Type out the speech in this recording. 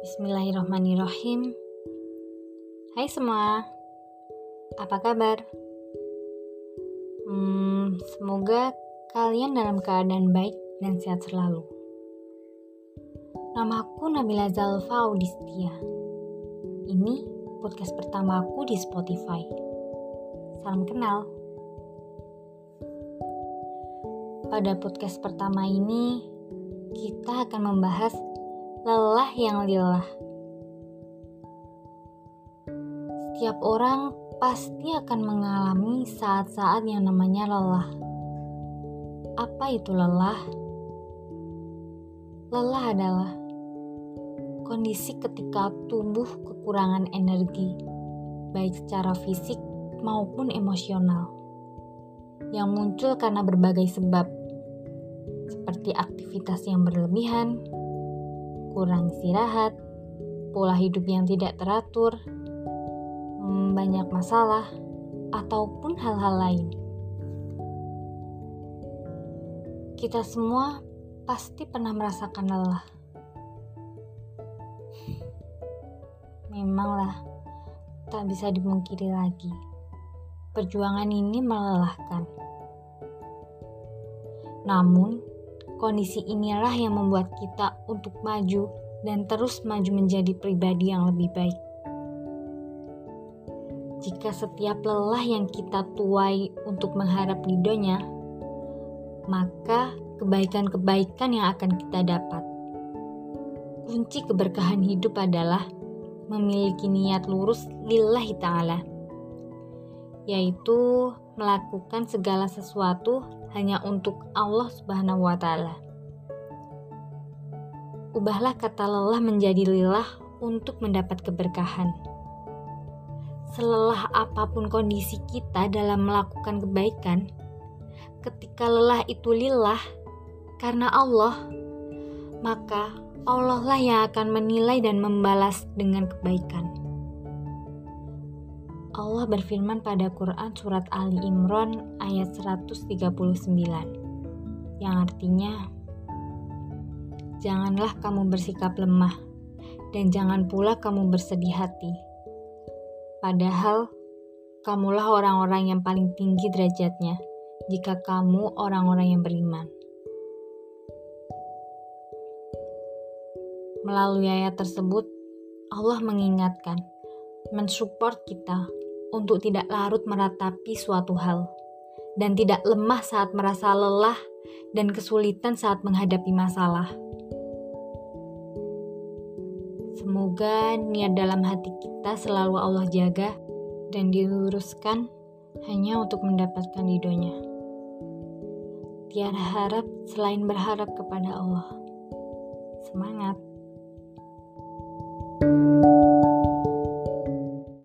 Bismillahirrahmanirrahim. Hai semua, apa kabar? Hmm, semoga kalian dalam keadaan baik dan sehat selalu. Namaku Nabila Zalfa Audistia. Ini podcast pertama aku di Spotify. Salam kenal. Pada podcast pertama ini, kita akan membahas lelah yang lillah. Setiap orang pasti akan mengalami saat-saat yang namanya lelah. Apa itu lelah? Lelah adalah kondisi ketika tubuh kekurangan energi, baik secara fisik maupun emosional, yang muncul karena berbagai sebab, seperti aktivitas yang berlebihan, kurang istirahat, pola hidup yang tidak teratur, hmm, banyak masalah, ataupun hal-hal lain. Kita semua pasti pernah merasakan lelah. Memanglah, tak bisa dimungkiri lagi. Perjuangan ini melelahkan. Namun, Kondisi inilah yang membuat kita untuk maju dan terus maju menjadi pribadi yang lebih baik. Jika setiap lelah yang kita tuai untuk mengharap ridhonya, maka kebaikan-kebaikan yang akan kita dapat. Kunci keberkahan hidup adalah memiliki niat lurus lillahi ta'ala, yaitu melakukan segala sesuatu hanya untuk Allah Subhanahu wa Ta'ala. Ubahlah kata lelah menjadi lilah untuk mendapat keberkahan. Selelah apa pun kondisi kita dalam melakukan kebaikan, ketika lelah itu lillah karena Allah, maka Allah lah yang akan menilai dan membalas dengan kebaikan. Allah berfirman pada Quran surat Ali Imran ayat 139 yang artinya Janganlah kamu bersikap lemah dan jangan pula kamu bersedih hati. Padahal kamulah orang-orang yang paling tinggi derajatnya jika kamu orang-orang yang beriman. Melalui ayat tersebut, Allah mengingatkan, mensupport kita untuk tidak larut meratapi suatu hal dan tidak lemah saat merasa lelah dan kesulitan saat menghadapi masalah. Semoga niat dalam hati kita selalu Allah jaga dan diluruskan hanya untuk mendapatkan ridhonya. Tiada harap selain berharap kepada Allah. Semangat!